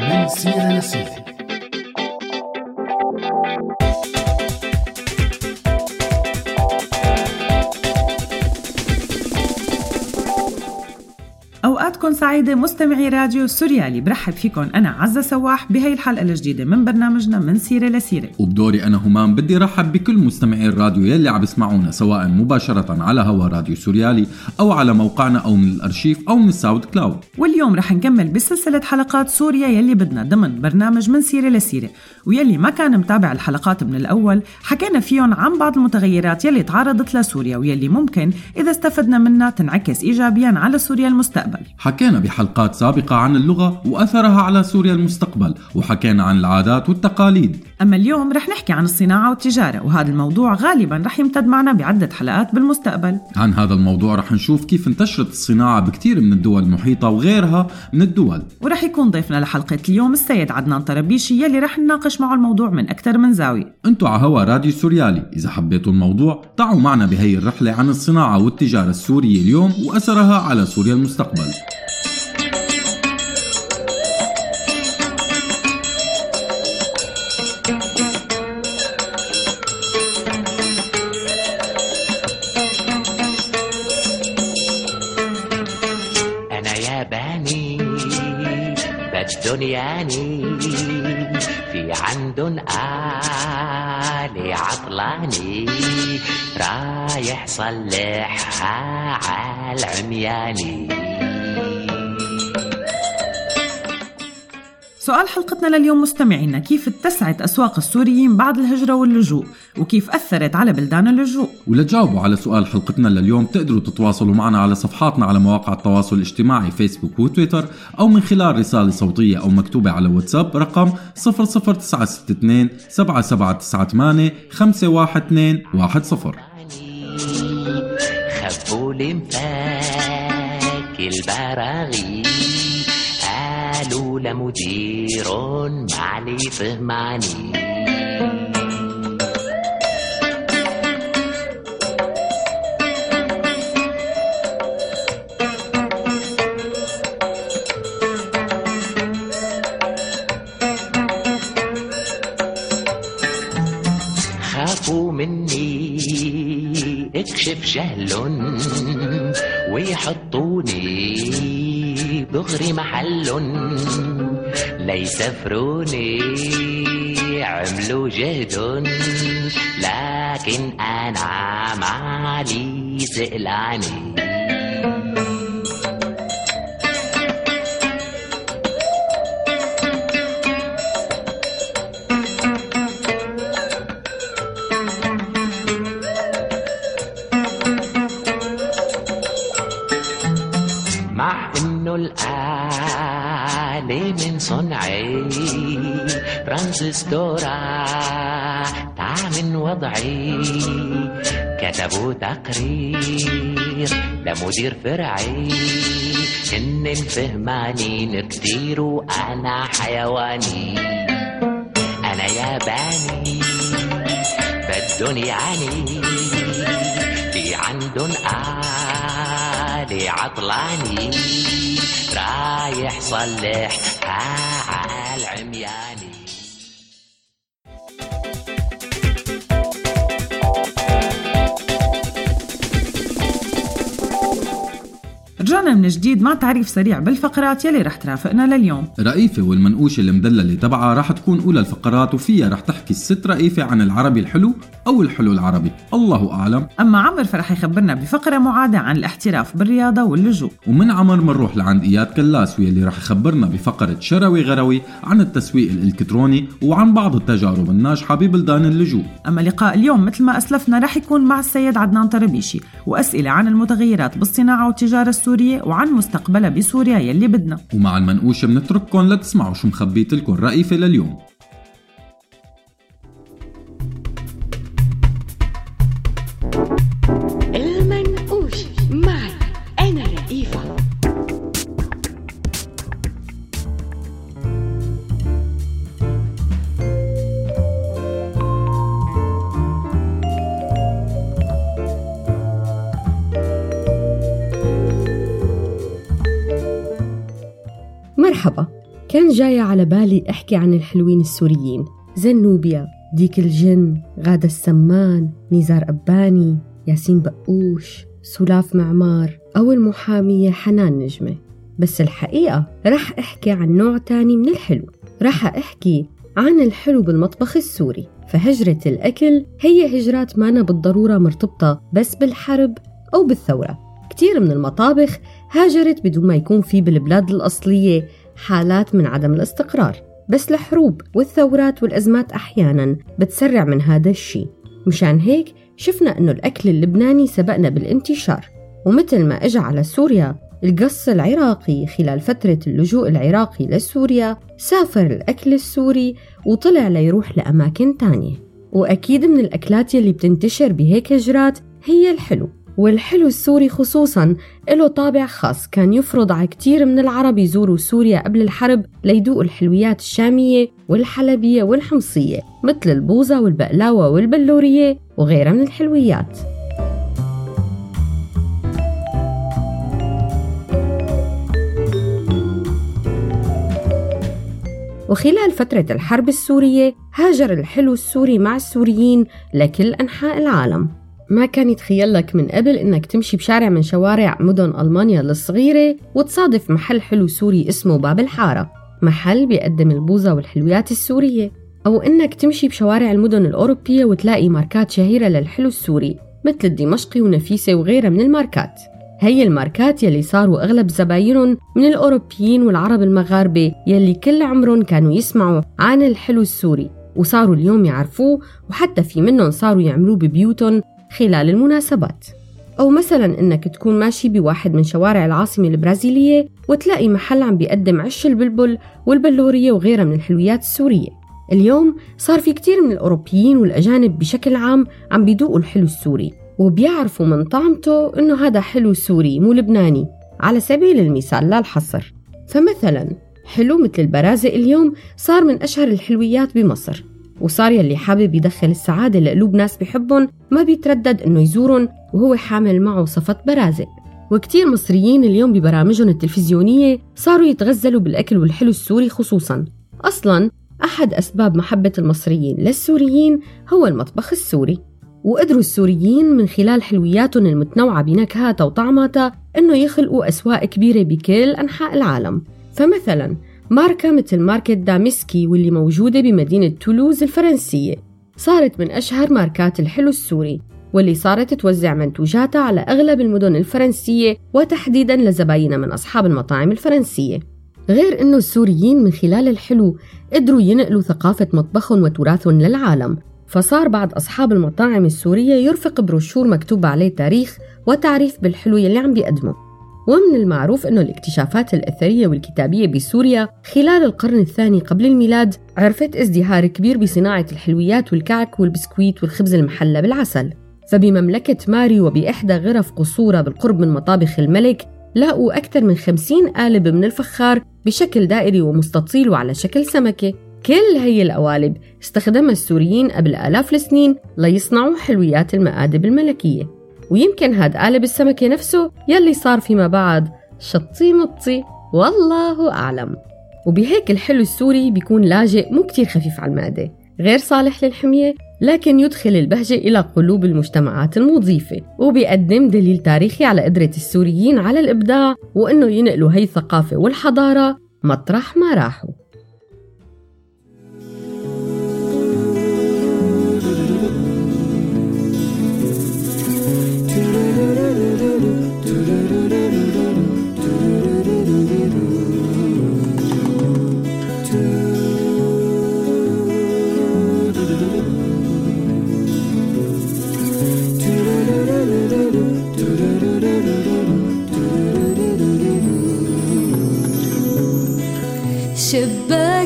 من سيرة لسيرة اوقاتكم سعيدة مستمعي راديو سوريالي. برحب فيكم. أنا عزة سواح بهي الحلقة الجديدة من برنامجنا من سيرة لسيرة. وبدوري أنا همام بدي رحب بكل مستمعي الراديو يلي عم يسمعونا سواء مباشرة على هوا راديو سوريالي أو على موقعنا أو من الأرشيف أو من ال SoundCloud. واليوم رح نكمل بسلسلة حلقات سوريا يلي بدنا ضمن برنامج من سيرة لسيرة. ويلي ما كان متابع الحلقات من الأول حكينا فيهم عن بعض المتغيرات يلي تعرضت لسوريا ويلي ممكن إذا استفدنا منها تنعكس ايجابيا على سوريا المستقبل. حكينا بحلقات سابقة عن اللغة وأثرها على سوريا المستقبل وحكينا عن العادات والتقاليد. أما اليوم رح نحكي عن الصناعة والتجارة وهذا الموضوع غالبا رح يمتد معنا بعدة حلقات بالمستقبل. عن هذا الموضوع رح نشوف كيف انتشرت الصناعة بكثير من الدول المحيطة وغيرها من الدول. ورح يكون ضيفنا لحلقة اليوم السيد عدنان طربيشي يلي رح نناقش معه الموضوع من أكثر من زاوية. أنتوا على هوا راديو سوريالي. إذا حبيتوا الموضوع تعوا معنا بهي الرحلة عن الصناعة والتجارة السورية اليوم وأثرها على سوريا المستقبل. بالدنياني في عندن آلي عطلاني رايح صلحها عالعمياني سؤال حلقتنا لليوم مستمعينا كيف اتسعت أسواق السوريين بعد الهجرة واللجوء؟ وكيف أثرت على بلدان اللجوء؟ ولتجاوبوا على سؤال حلقتنا لليوم تقدروا تتواصلوا معنا على صفحاتنا على مواقع التواصل الاجتماعي فيسبوك وتويتر أو من خلال رسالة صوتية أو مكتوبة على واتساب رقم 00962 7798 51210 خبوا لي قالوا لمدير معلي فهماني خافوا مني اكشف جهل ويحطوني. دغري محل ليسفروني عملوا جهد لكن أنا مالي سئلاني مع إنه الآلة من صنعي. ترانزستورا من وضعي. كتبوا تقرير لمدير فرعي. إن فهمانين كتير وأنا حيواني. أنا ياباني بالدنيا عني. في عندن آلي عطلاني. رايح صلح عالعمياني رجعنا من جديد مع تعريف سريع بالفقرات يلي رح ترافقنا لليوم. رئيفة والمنقوشة المدللة تبعها رح تكون أولى الفقرات وفيها رح تحكي الست رئيفة عن العربي الحلو أو الحلو العربي. الله أعلم. أما عمر فرح يخبرنا بفقرة معادة عن الاحتراف بالرياضة واللجوء. ومن عمر منروح لعند إياد كلاس واللي رح يخبرنا بفقرة شروي غروي عن التسويق الإلكتروني وعن بعض التجارب الناجحة ببلدان اللجوء. أما لقاء اليوم مثل ما أسلفنا رح يكون مع السيد عدنان طربيشي وأسئلة عن المتغيرات بالصناعة والتجارة السورية وعن مستقبلها بسوريا يلي بدنا. ومع المنقوشة بنترككم لتسمعوا شو مخبيت لكم رئيفة لليوم مرحبا. كان جاية على بالي أحكي عن الحلوين السوريين. زنوبيا ديك الجن غادة السمان نزار أباني ياسين بقوش سلاف معمار أو المحامية حنان نجمة. بس الحقيقة رح أحكي عن نوع تاني من الحلو. رح أحكي عن الحلو بالمطبخ السوري. فهجرة الأكل هي هجرات مانا بالضرورة مرتبطة بس بالحرب أو بالثورة. كتير من المطابخ هاجرت بدون ما يكون في بالبلاد الأصلية حالات من عدم الاستقرار بس الحروب والثورات والأزمات أحيانا بتسرع من هذا الشيء. مشان هيك شفنا أنه الأكل اللبناني سبقنا بالانتشار. ومثل ما إجا على سوريا القص العراقي خلال فترة اللجوء العراقي لسوريا سافر الأكل السوري وطلع ليروح لأماكن تانية. وأكيد من الأكلات يلي بتنتشر بهيك هجرات هي الحلو. والحلو السوري خصوصا له طابع خاص كان يفرض على كتير من العرب يزوروا سوريا قبل الحرب ليدوقوا الحلويات الشامية والحلبية والحمصية مثل البوظة والبقلاوة والبلورية وغيرها من الحلويات. وخلال فترة الحرب السورية هاجر الحلو السوري مع السوريين لكل أنحاء العالم. ما كان يتخيل لك من قبل إنك تمشي بشارع من شوارع مدن ألمانيا الصغيرة وتصادف محل حلو سوري اسمه باب الحارة محل بيقدم البوظة والحلويات السورية. أو إنك تمشي بشوارع المدن الأوروبية وتلاقي ماركات شهيرة للحلو السوري مثل الدمشقي ونفيسة وغيرها من الماركات. هي الماركات يلي صاروا أغلب زباينهم من الأوروبيين والعرب المغاربة يلي كل عمرهم كانوا يسمعوا عن الحلو السوري وصاروا اليوم يعرفوه وحتى في منهم صاروا يعملوه ببيوتهم خلال المناسبات. أو مثلا إنك تكون ماشي بواحد من شوارع العاصمة البرازيلية وتلاقي محل عم بيقدم عش البلبل والبلورية وغيرها من الحلويات السورية. اليوم صار في كتير من الأوروبيين والأجانب بشكل عام عم بيدوقوا الحلو السوري وبيعرفوا من طعمته إنه هذا حلو سوري مو لبناني على سبيل المثال لا الحصر فمثلا حلو مثل البرازة اليوم صار من أشهر الحلويات بمصر. وصار يلي حابب يدخل السعادة لقلوب ناس بحبهم ما بيتردد إنه يزورهم وهو حامل معه صفة برازق وكتير مصريين اليوم ببرامجهم التلفزيونية صاروا يتغزلوا بالأكل والحلو السوري خصوصاً. أصلاً أحد أسباب محبة المصريين للسوريين هو المطبخ السوري. وقدروا السوريين من خلال حلوياتهم المتنوعة بنكهاتها وطعماتها إنه يخلقوا أسواق كبيرة بكل أنحاء العالم. فمثلا ماركة مثل ماركة دامسكي واللي موجودة بمدينة تولوز الفرنسية. صارت من أشهر ماركات الحلو السوري واللي صارت توزع منتوجاتها على أغلب المدن الفرنسية وتحديدا لزباينها من أصحاب المطاعم الفرنسية. غير أنه السوريين من خلال الحلو قدروا ينقلوا ثقافة مطبخهم وتراثهم للعالم فصار بعض أصحاب المطاعم السورية يرفق بروشور مكتوب عليه تاريخ وتعريف بالحلو يلي عم بيقدمه. ومن المعروف أنه الاكتشافات الأثرية والكتابية بسوريا خلال القرن الثاني قبل الميلاد عرفت ازدهار كبير بصناعة الحلويات والكعك والبسكويت والخبز المحلى بالعسل. فبمملكة ماري وبإحدى غرف قصورة بالقرب من مطابخ الملك لاقوا أكثر من خمسين قالب من الفخار بشكل دائري ومستطيل وعلى شكل سمكة. كل هي القوالب استخدمها السوريين قبل آلاف السنين ليصنعوا حلويات المآدب الملكية. ويمكن هاد قالب السمكة نفسه يلي صار فيما بعد شطي مطي. والله أعلم. وبهيك الحلو السوري بيكون لاجئ مو كتير خفيف على المعدة. غير صالح للحمية لكن يدخل البهجة إلى قلوب المجتمعات المضيفة وبيقدم دليل تاريخي على قدرة السوريين على الإبداع وإنه ينقلوا هي الثقافة والحضارة مطرح ما راحوا.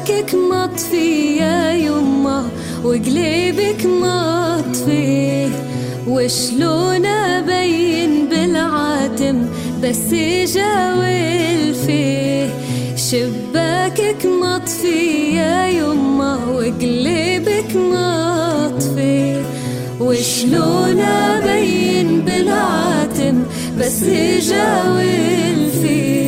شباكك مطفي يا يما وقليبك مطفي وشلون أبين بالعاتم بس جاول فيه شباكك مطفي يا يما وقليبك مطفي وشلون أبين بالعاتم بس جاول فيه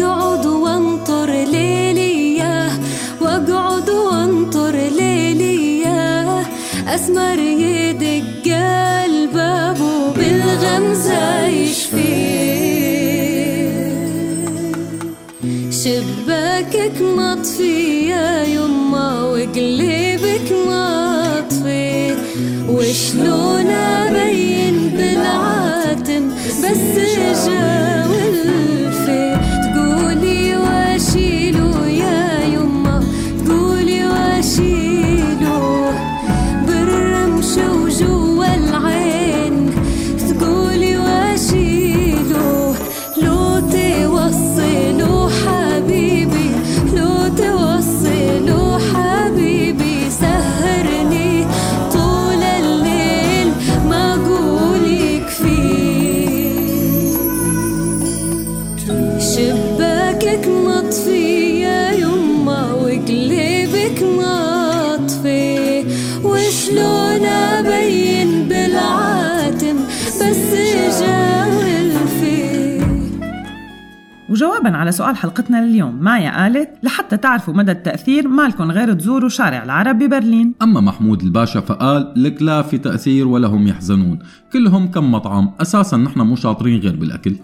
واقعد وانطر ليلي واقعد وانطر ليلي أسمر يدق الباب وبالغمزة يشفيه شباكك مطفي يا يما وقلبك مطفي. وشلون وجوابا على سؤال حلقتنا لليوم. مايا قالت لحتى تعرفوا مدى التأثير مالكن غير تزوروا شارع العرب ببرلين. أما محمود الباشا فقال لك لا في تأثير ولا هم يحزنون. كلهم كم مطعم أساسا نحن مو شاطرين غير بالأكل.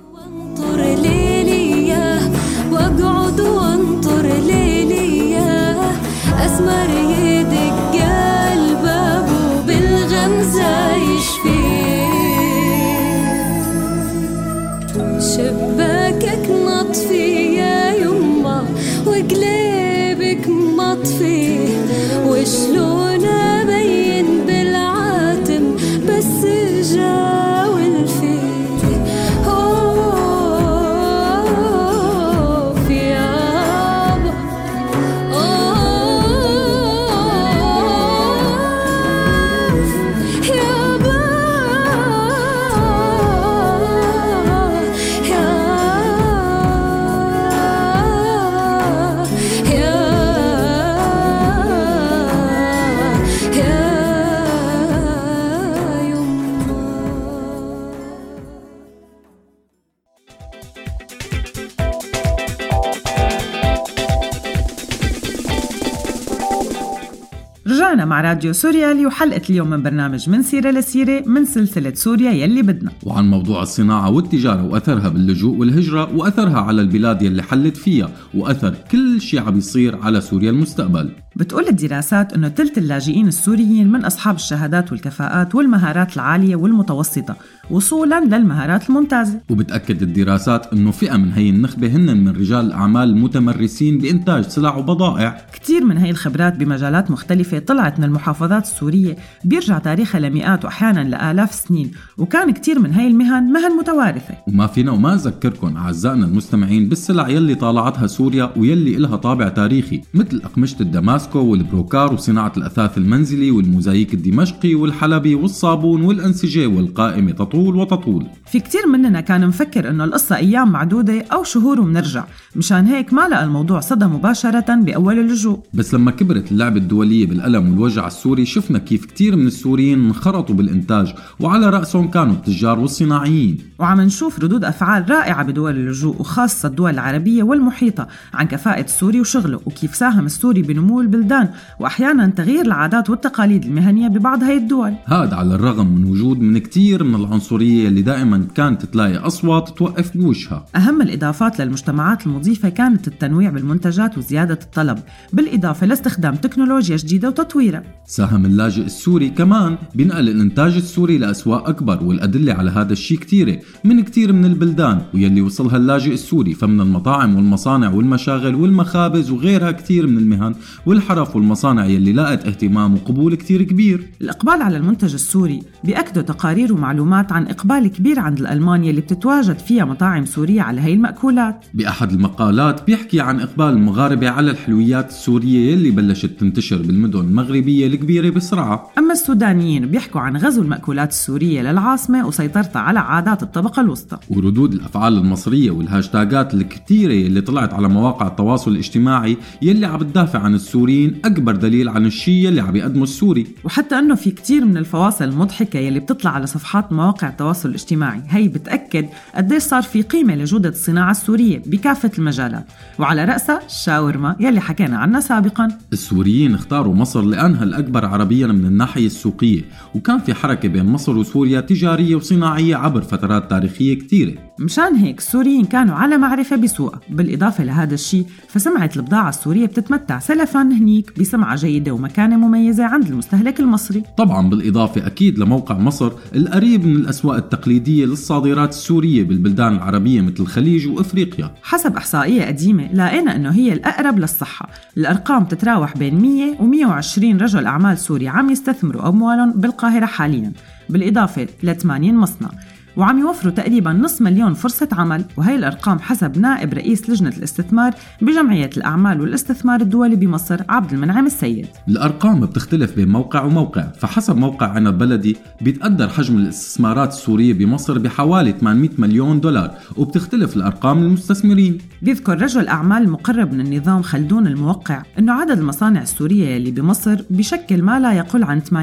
مع راديو سوريالي وحلقة اليوم من برنامج من سيرة لسيرة من سلسلة سوريا يلي بدنا. وعن موضوع الصناعة والتجارة وأثرها باللجوء والهجرة وأثرها على البلاد يلي حلت فيها وأثر كل شيء عم يصير على سوريا المستقبل. بتقول الدراسات أنه تلت اللاجئين السوريين من أصحاب الشهادات والكفاءات والمهارات العالية والمتوسطة وصولا للمهارات الممتازة. وبتأكد الدراسات أنه فئة من هي النخبة هن من رجال الأعمال المتمرسين بإنتاج سلع وبضائع. كتير من هي الخبرات بمجالات مختلفة طلعت من المحافظات السورية بيرجع تاريخها لمئات وأحيانا لآلاف سنين وكان كتير من هي المهن مهن متوارثة. وما فينا وما أذكركم أعزائنا المستمعين بالسلع يلي طالعتها سوريا ويلي إلها طابع تاريخي مثل أقمشة الدماسكو والبروكار وصناعة الأثاث المنزلي والموزاييك الدمشقي والحلبي والصابون والأنسجة والقائمة تطول وتطول. في كتير مننا كان مفكر إنه القصة أيام معدودة أو شهور ومنرجع. مشان هيك ما لقى الموضوع صدى مباشرة بأول اللجوء. بس لما كبرت اللعبة الدولية بالألم والوجع السوري شفنا كيف كتير من السوريين انخرطوا بالإنتاج وعلى رأسهم كانوا التجار والصناعيين. وعم نشوف ردود أفعال رائعة بدول اللجوء وخاصة الدول العربية والمحيطة عن كفاءة السوري وشغله وكيف ساهم السوري بنمو البلدان وأحيانا تغيير العادات والتقاليد المهنية ببعض هاي الدول. هذا على الرغم من وجود من كتير من العنصرية اللي دائما كانت تلاقي أصوات توقف بوجهها. أهم الإضافات للمجتمعات المضيفة كانت التنويع بالمنتجات وزيادة الطلب بالإضافة لاستخدام تكنولوجيا جديدة وتطويرها. ساهم اللاجئ السوري كمان بنقل الإنتاج السوري لأسواق أكبر والأدلة على هذا الشيء كتيرة من كتير من البلدان ويلي وصلها اللاجئ السوري فمن المطاعم والمصانع والمشاغل والمخابز وغيرها كتير من المهن والحرف والمصانع يلي لاقت اهتمام وقبول كتير كبير. الإقبال على المنتج السوري بيأكدوا تقارير ومعلومات عن إقبال كبير عند الألمان يلي بتتواجد فيها مطاعم سورية على هي المأكولات. بأحد المقالات بيحكي عن إقبال المغاربة على الحلويات السورية يلي بلشت تنتشر بالمدن المغربية الكبيرة بسرعة أما السودانيين بيحكوا عن غزو المأكولات السورية للعاصمة وسيطرتها على عادات الطبقة الوسطى. وردود الأفعال المصرية والهاشتاجات الكتيرة اللي طلعت على مواقع التواصل الاجتماعي يلي عم بتدافع عن السوري السوريين أكبر دليل عن الشيء اللي عم يقدمه السوري. وحتى إنه في كتير من الفواصل المضحكة يلي بتطلع على صفحات مواقع التواصل الاجتماعي. هي بتأكد قديش صار في قيمة لجودة الصناعة السورية بكافة المجالات. وعلى رأسها الشاورما يلي حكينا عنها سابقا. السوريين اختاروا مصر لأنها الأكبر عربيا من الناحية السوقية وكان في حركة بين مصر وسوريا تجارية وصناعية عبر فترات تاريخية كتيرة. مشان هيك السوريين كانوا على معرفة بسوقها بالإضافة لهذا الشيء فسمعة البضاعة السورية بتتمتع سلفا هنيك بسمعة جيدة ومكانة مميزة عند المستهلك المصري. طبعا بالإضافة أكيد لموقع مصر القريب من الأسواق التقليدية للصادرات السورية بالبلدان العربية مثل الخليج وإفريقيا. حسب إحصائية قديمة لقينا أنه هي الأقرب للصحة. الأرقام تتراوح بين 100 و 120 رجل أعمال سوري عم يستثمروا أموالهم بالقاهرة حاليا. بالإضافة ل 80 مصنع. وعم يوفروا تقريبا نصف مليون فرصة عمل وهي الأرقام حسب نائب رئيس لجنة الاستثمار بجمعية الأعمال والاستثمار الدولي بمصر عبد المنعم السيد. الأرقام بتختلف بين موقع وموقع فحسب موقع عنب بلدي بيتقدر حجم الاستثمارات السورية بمصر بحوالي 800 مليون دولار وبتختلف الأرقام للمستثمرين. بيذكر رجل أعمال مقرب من النظام خلدون الموقع أنه عدد المصانع السورية يلي بمصر بشكل ما لا يقل عن 80%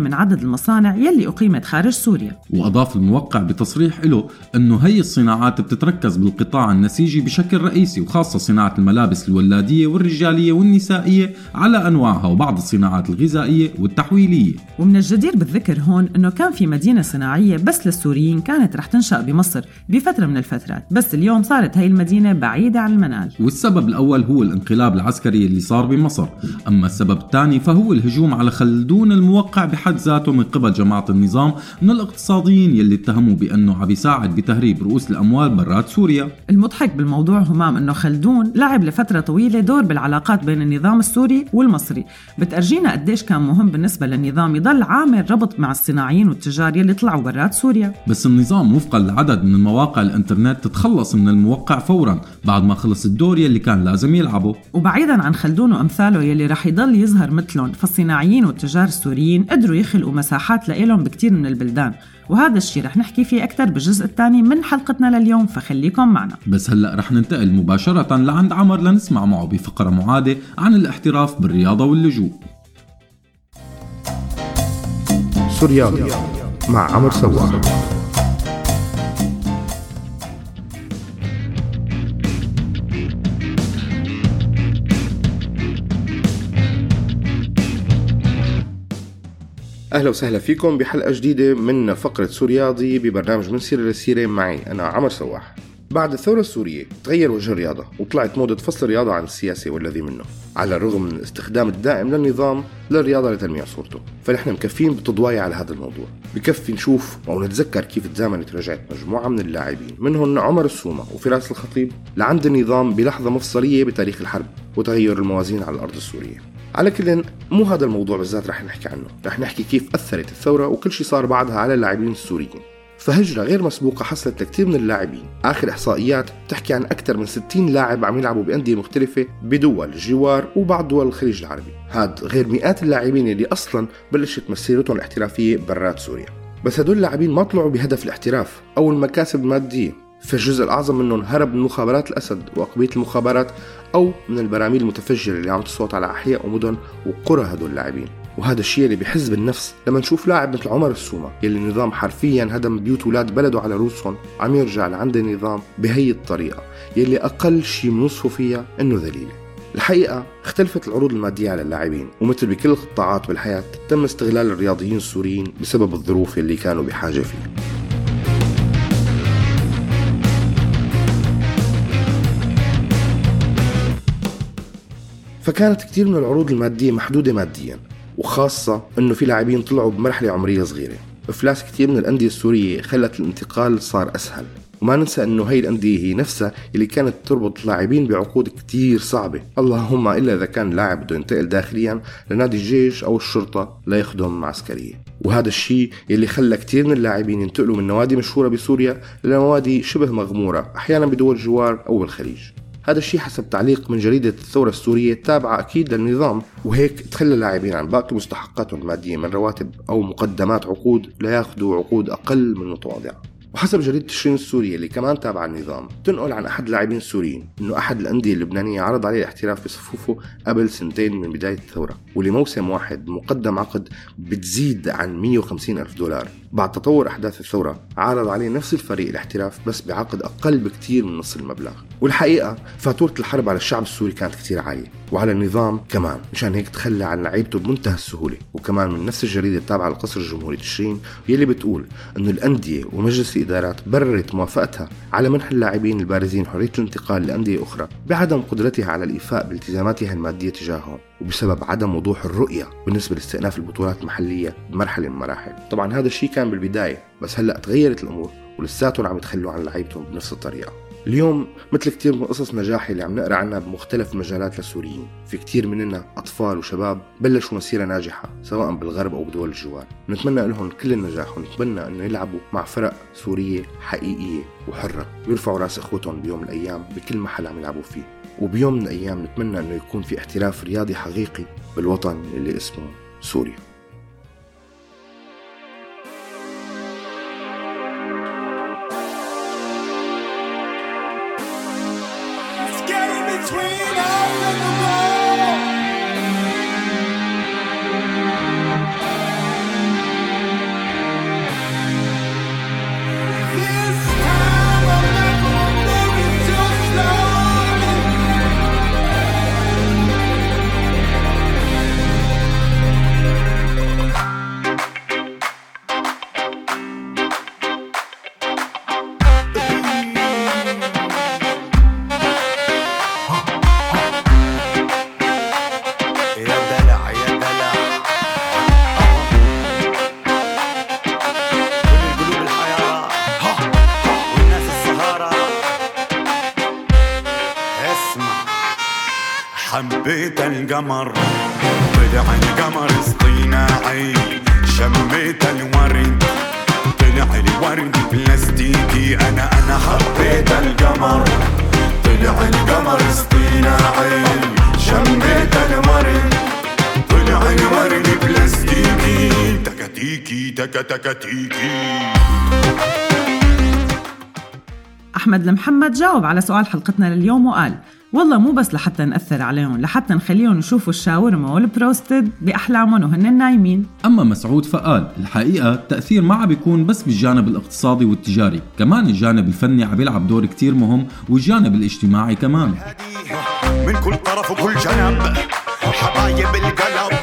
من عدد المصانع يلي أقيمت خارج سوريا. وأضاف الموقع بتصريح له أنه هي الصناعات بتتركز بالقطاع النسيجي بشكل رئيسي وخاصة صناعة الملابس الولادية والرجالية والنسائية على أنواعها وبعض الصناعات الغذائية والتحويلية. ومن الجدير بالذكر هون إنه كان في مدينة صناعية بس للسوريين كانت رح تنشأ بمصر بفترة من الفترات بس اليوم صارت هاي المدينة بعيدة عن المنال. والسبب الأول هو الانقلاب العسكري اللي صار بمصر. أما السبب الثاني فهو الهجوم على خلدون الموقع بحد ذاته من قبل جماعة النظام من الاقتصاديين يلي اتهموا بأنه عم يساعد بتهريب رؤوس الأموال برات سوريا. المضحك بالموضوع همام إنه خلدون لعب لفترة طويلة دور بالعلاقات بين النظام السوري والمصري. بتأرجينا قديش كان مهم بالنسبة للنظام يضل عامل ربط مع الصناعيين والتجار يلي طلعوا برات سوريا. بس النظام وفقا لعدد من المواقع الإنترنت تتخلص من الموقع فورا بعد ما خلص الدور يلي كان لازم يلعبه. وبعيدا عن خلدون وأمثاله يلي رح يضل يظهر مثلهم فالصناعيين والتجار السوريين قدروا يخلقوا مساحات لإلهم بكتير من البلدان. وهذا الشيء رح نحكي فيه أكثر بالجزء الثاني من حلقتنا لليوم فخليكم معنا. بس هلأ رح ننتقل مباشرة لعند عمر لنسمع معه بفقرة معادة عن الاحتراف بالرياضة واللجوء. سوريالي مع عمر سواح. أهلا وسهلا فيكم بحلقة جديدة من فقرة سورياضي ببرنامج من سيرة لسيرة معي. أنا عمر سواح. بعد الثورة السورية تغير وجه الرياضة وطلعت موضة فصل الرياضة عن السياسة والذي منه على الرغم من الاستخدام الدائم للنظام للرياضة لتلميع صورته فنحن مكفين بتضوايا على هذا الموضوع. بكفي نشوف أو نتذكر كيف تزامنت رجعت مجموعة من اللاعبين منهم عمر السومة وفراس الخطيب لعند النظام بلحظة مفصلية بتاريخ الحرب وتغير الموازين على الأرض السورية. على كل مو هذا الموضوع بالذات رح نحكي عنه رح نحكي كيف أثرت الثورة وكل شيء صار بعدها على اللاعبين السوريين. فهجرة غير مسبوقة حصلت لكثير من اللاعبين. آخر إحصائيات بتحكي عن أكثر من 60 لاعب عم يلعبوا بأندية مختلفة بدول الجوار وبعض دول الخليج العربي. هاد غير مئات اللاعبين اللي أصلا بلشت مسيرتهم الاحترافية برات سوريا. بس هدول اللاعبين ما طلعوا بهدف الاحتراف أو المكاسب المادية. فالجزء الأعظم منهم هرب من مخابرات الأسد وأقبية المخابرات أو من البراميل المتفجرة اللي عم تصوت على أحياء ومدن وقرى هدول اللاعبين. وهذا الشيء اللي بحز بالنفس لما نشوف لاعب مثل عمر السومة يلي النظام حرفيا هدم بيوت ولاد بلده على روسهم عم يرجع لعند النظام بهي الطريقة يلي أقل شيء بنوصفه فيها إنه ذليلة. الحقيقة اختلفت العروض المادية على اللاعبين ومثل بكل القطاعات بالحياة تم استغلال الرياضيين السوريين بسبب الظروف اللي كانوا بحاجة فيها. فكانت كثير من العروض المادية محدودة ماديا وخاصة إنه في لاعبين طلعوا بمرحلة عمرية صغيرة. أفلاس كثير من الأندية السورية خلت الانتقال صار أسهل. وما ننسى إنه هي الأندية هي نفسها اللي كانت تربط لاعبين بعقود كتير صعبة. اللهم إلا إذا كان لاعب بده ينتقل داخليا لنادي الجيش أو الشرطة ليخدم عسكرية وهذا الشيء يلي خلى كثير من اللاعبين ينتقلوا من نوادي مشهورة بسوريا لنوادي شبه مغمورة أحيانا بدول الجوار أو بالخليج هذا الشيء حسب تعليق من جريدة الثورة السورية التابعة أكيد للنظام. وهيك تخلى اللاعبين عن باقي مستحقاتهم المادية من رواتب أو مقدمات عقود لياخذوا عقود أقل من متواضعة وحسب جريدة تشرين السورية اللي كمان تابعة النظام تنقل عن أحد اللاعبين السوريين إنه أحد الأندية اللبنانية عرض عليه الاحتراف بصفوفه قبل سنتين من بداية الثورة. ولموسم واحد مقدم عقد بتزيد عن 150 ألف دولار. بعد تطور أحداث الثورة عرض عليه نفس الفريق الاحتراف بس بعقد أقل بكتير من نص المبلغ. والحقيقة فاتورة الحرب على الشعب السوري كانت كتير عالية وعلى النظام كمان مشان هيك تخلى عن لعيبته بمنتهى السهولة. وكمان من نفس الجريدة التابعة للقصر الجمهوري تشرين يلي بتقول إنه الأندية ومجلس الإدارات بررت موافقتها على منح اللاعبين البارزين حرية الانتقال لأندية أخرى بعدم قدرتها على الإيفاء بالتزاماتها المادية تجاههم وبسبب عدم وضوح الرؤية بالنسبة لاستئناف البطولات المحلية بمرحلة من المراحل. طبعا هذا الشيء كان بالبداية بس هلأ تغيرت الأمور ولساتهم عم يتخلوا عن لعيبتهم بنفس الطريقة. اليوم مثل كتير من قصص نجاح اللي عم نقرأ عنها بمختلف المجالات للسوريين. في كتير مننا أطفال وشباب بلشوا مسيرة ناجحة سواء بالغرب أو بدول الجوار نتمنى لهم كل النجاح ونتمنى أنه يلعبوا مع فرق سورية حقيقية وحرة ويرفعوا رأس إخوتهم بيوم من الأيام بكل محل عم يلعبوا فيه. وبيوم من الأيام نتمنى أنه يكون في احتراف رياضي حقيقي بالوطن اللي اسمه سوريا. يا القمر طلع القمر اصطناعي شميت الورد طلع الورد بلاستيكي أنا أنا حبيت القمر. طلع القمر اصطناعي شميت الورد طلع الورد بلاستيكي تكتيكي تكا تكتيكي أحمد المحمد جاوب على سؤال حلقتنا لليوم وقال والله مو بس لحتى نأثر عليهم لحتى نخليهم يشوفوا الشاورما والبروستد بأحلامهم وهن نايمين. أما مسعود فقال الحقيقة التأثير ما عم بيكون بس بالجانب الاقتصادي والتجاري كمان الجانب الفني عم بيلعب دور كتير مهم والجانب الاجتماعي كمان. من كل طرف وكل جنب حبايب القلب.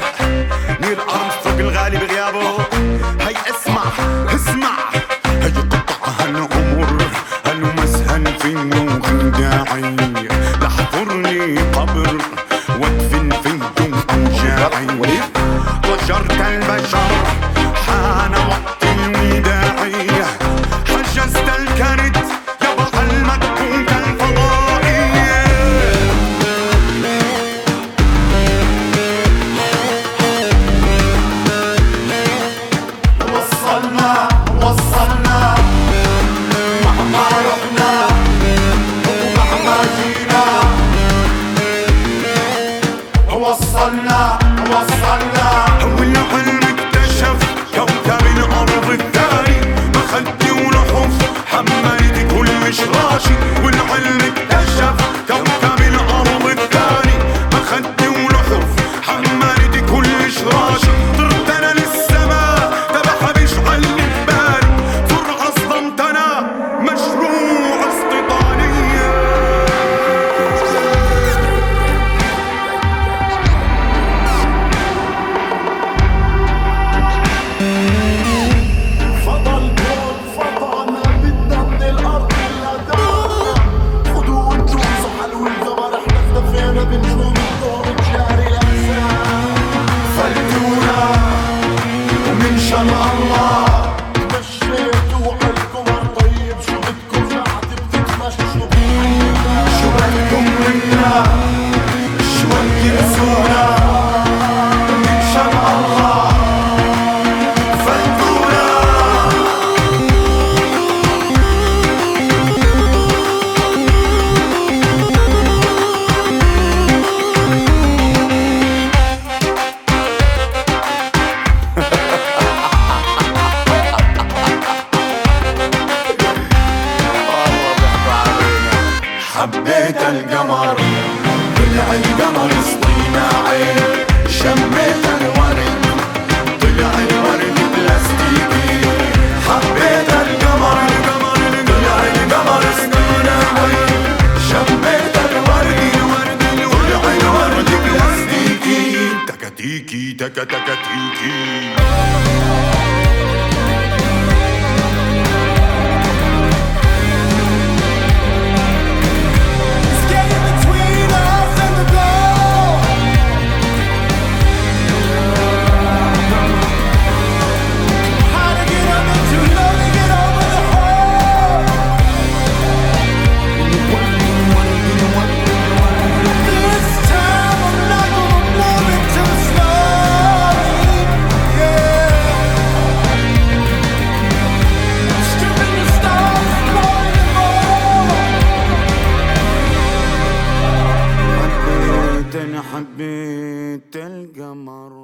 حبيت القمر.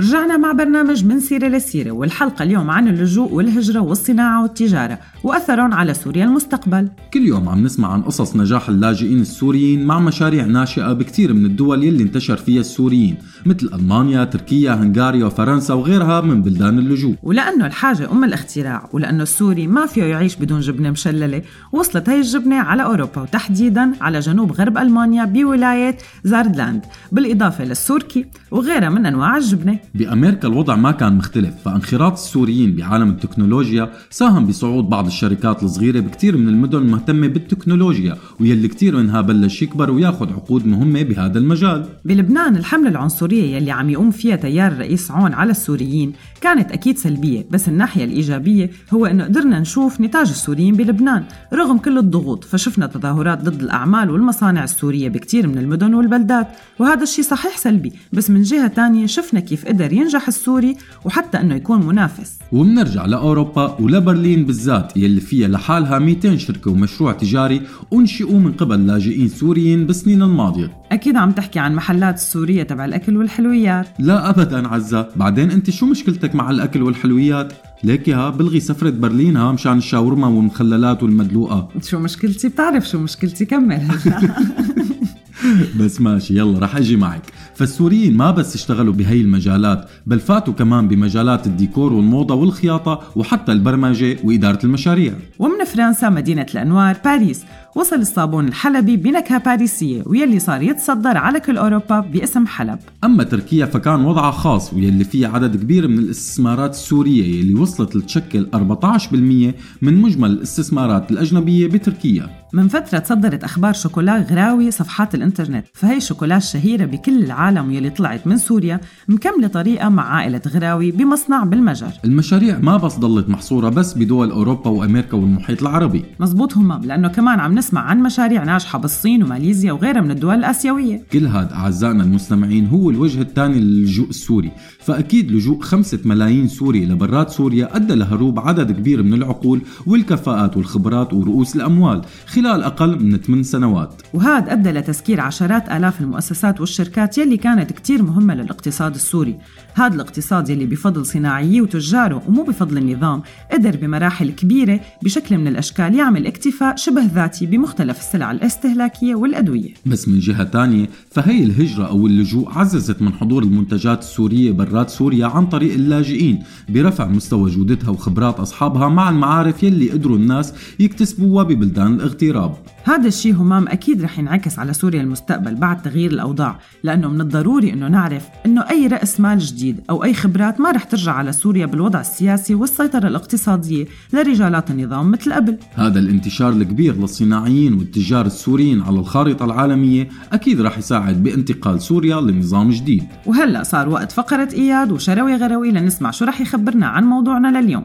رجعنا مع برنامج من سيرة لسيرة والحلقة اليوم عن اللجوء والهجرة والصناعة والتجارة وأثرهم على سوريا المستقبل. كل يوم عم نسمع عن قصص نجاح اللاجئين السوريين مع مشاريع ناشئة بكتير من الدول يلي انتشر فيها السوريين مثل ألمانيا، تركيا، هنغاريا وفرنسا وغيرها من بلدان اللجوء. ولأنه الحاجة أم الاختراع ولأنه السوري ما فيه يعيش بدون جبنة مشللة وصلت هاي الجبنة على أوروبا وتحديدا على جنوب غرب ألمانيا بولاية زاردلاند بالإضافة للسوركي وغيرها من أنواع الجبنة. بأمريكا الوضع ما كان مختلف فانخراط السوريين بعالم التكنولوجيا ساهم بصعود بعض الشركات الصغيرة بكتير من المدن المهتمة بالتكنولوجيا ويلي كتير منها بلش يكبر وياخد عقود مهمة بهذا المجال. بلبنان الحملة العنصرية يلي عم يقوم فيها تيار الرئيس عون على السوريين كانت أكيد سلبية بس الناحية الإيجابية هو أنه قدرنا نشوف نتاج السوريين بلبنان رغم كل الضغوط فشفنا تظاهرات ضد الأعمال والمصانع السورية بكتير من المدن والبلدات وهذا الشيء صحيح سلبي بس من جهة تانية شفنا كيف قدر ينجح السوري وحتى أنه يكون منافس. وبنرجع لأوروبا ولبرلين بالذات يلي فيها لحالها 200 شركة ومشروع تجاري أنشئوا من قبل لاجئين سوريين بالسنين الماضية. أكيد عم تحكي عن محلات السورية تبع الأكل والحلويات. لا أبدا عزة. بعدين أنت شو مشكلتك مع الأكل والحلويات؟ ليكها بلغي سفرة برلين ها مشان الشاورما والمخللات والمدلوقة. شو مشكلتي؟ بتعرف شو مشكلتي؟ كمل. بس ماشي يلا رح أجي معك. فالسوريين ما بس اشتغلوا بهي المجالات بل فاتوا كمان بمجالات الديكور والموضة والخياطة وحتى البرمجة وإدارة المشاريع. ومن فرنسا مدينة الأنوار باريس. وصل الصابون الحلبي بنكهة باريسية ويلي صار يتصدر على كل أوروبا باسم حلب. أما تركيا فكان وضعها خاص ويلي فيها عدد كبير من الاستثمارات السورية يلي وصلت لتشكل 14% من مجمل الاستثمارات الأجنبية بتركيا. من فترة تصدرت أخبار شوكولا غراوي صفحات الإنترنت فهي الشوكولا الشهيرة بكل العالم يلي طلعت من سوريا مكملة طريقة مع عائلة غراوي بمصنع بالمجر. المشاريع ما بس ضلت محصورة بس بدول أوروبا وأمريكا والمحيط العربي. مزبوط همام لأنه كمان عم نسمع عن مشاريع ناجحة بالصين وماليزيا وغيرها من الدول الآسيوية. كل هذا أعزائنا المستمعين هو الوجه الثاني للجوء السوري فأكيد لجوء خمسة ملايين سوري لبرات سوريا أدى لهروب عدد كبير من العقول والكفاءات والخبرات ورؤوس الأموال. خلال أقل من 8 سنوات. وهذا أدى لتسكير عشرات آلاف المؤسسات والشركات يلي كانت كتير مهمة للاقتصاد السوري. هذا الاقتصاد يلي بفضل صناعية وتجاره ومو بفضل النظام قدر بمراحل كبيرة بشكل من الأشكال يعمل اكتفاء شبه ذاتي بمختلف السلع الاستهلاكية والأدوية. بس من جهة تانية فهي الهجرة أو اللجوء عززت من حضور المنتجات السورية برات سوريا عن طريق اللاجئين برفع مستوى جودتها وخبرات أصحابها مع المعارف يلي قدروا الناس يكتسبوها ببلدان الاغتراب. هذا الشيء همام أكيد رح ينعكس على سوريا المستقبل بعد تغيير الأوضاع لأنه من الضروري أنه نعرف أنه أي رأس مال جديد أو أي خبرات ما رح ترجع على سوريا بالوضع السياسي والسيطرة الاقتصادية لرجالات النظام مثل قبل. هذا الانتشار الكبير للصناعيين والتجار السوريين على الخارطة العالمية أكيد رح يساعد بانتقال سوريا لنظام جديد. وهلأ صار وقت فقرة إياد وشروي غروي لنسمع شو رح يخبرنا عن موضوعنا لليوم.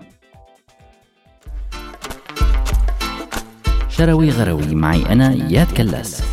شروي غروي معي أنا إياد كلاس.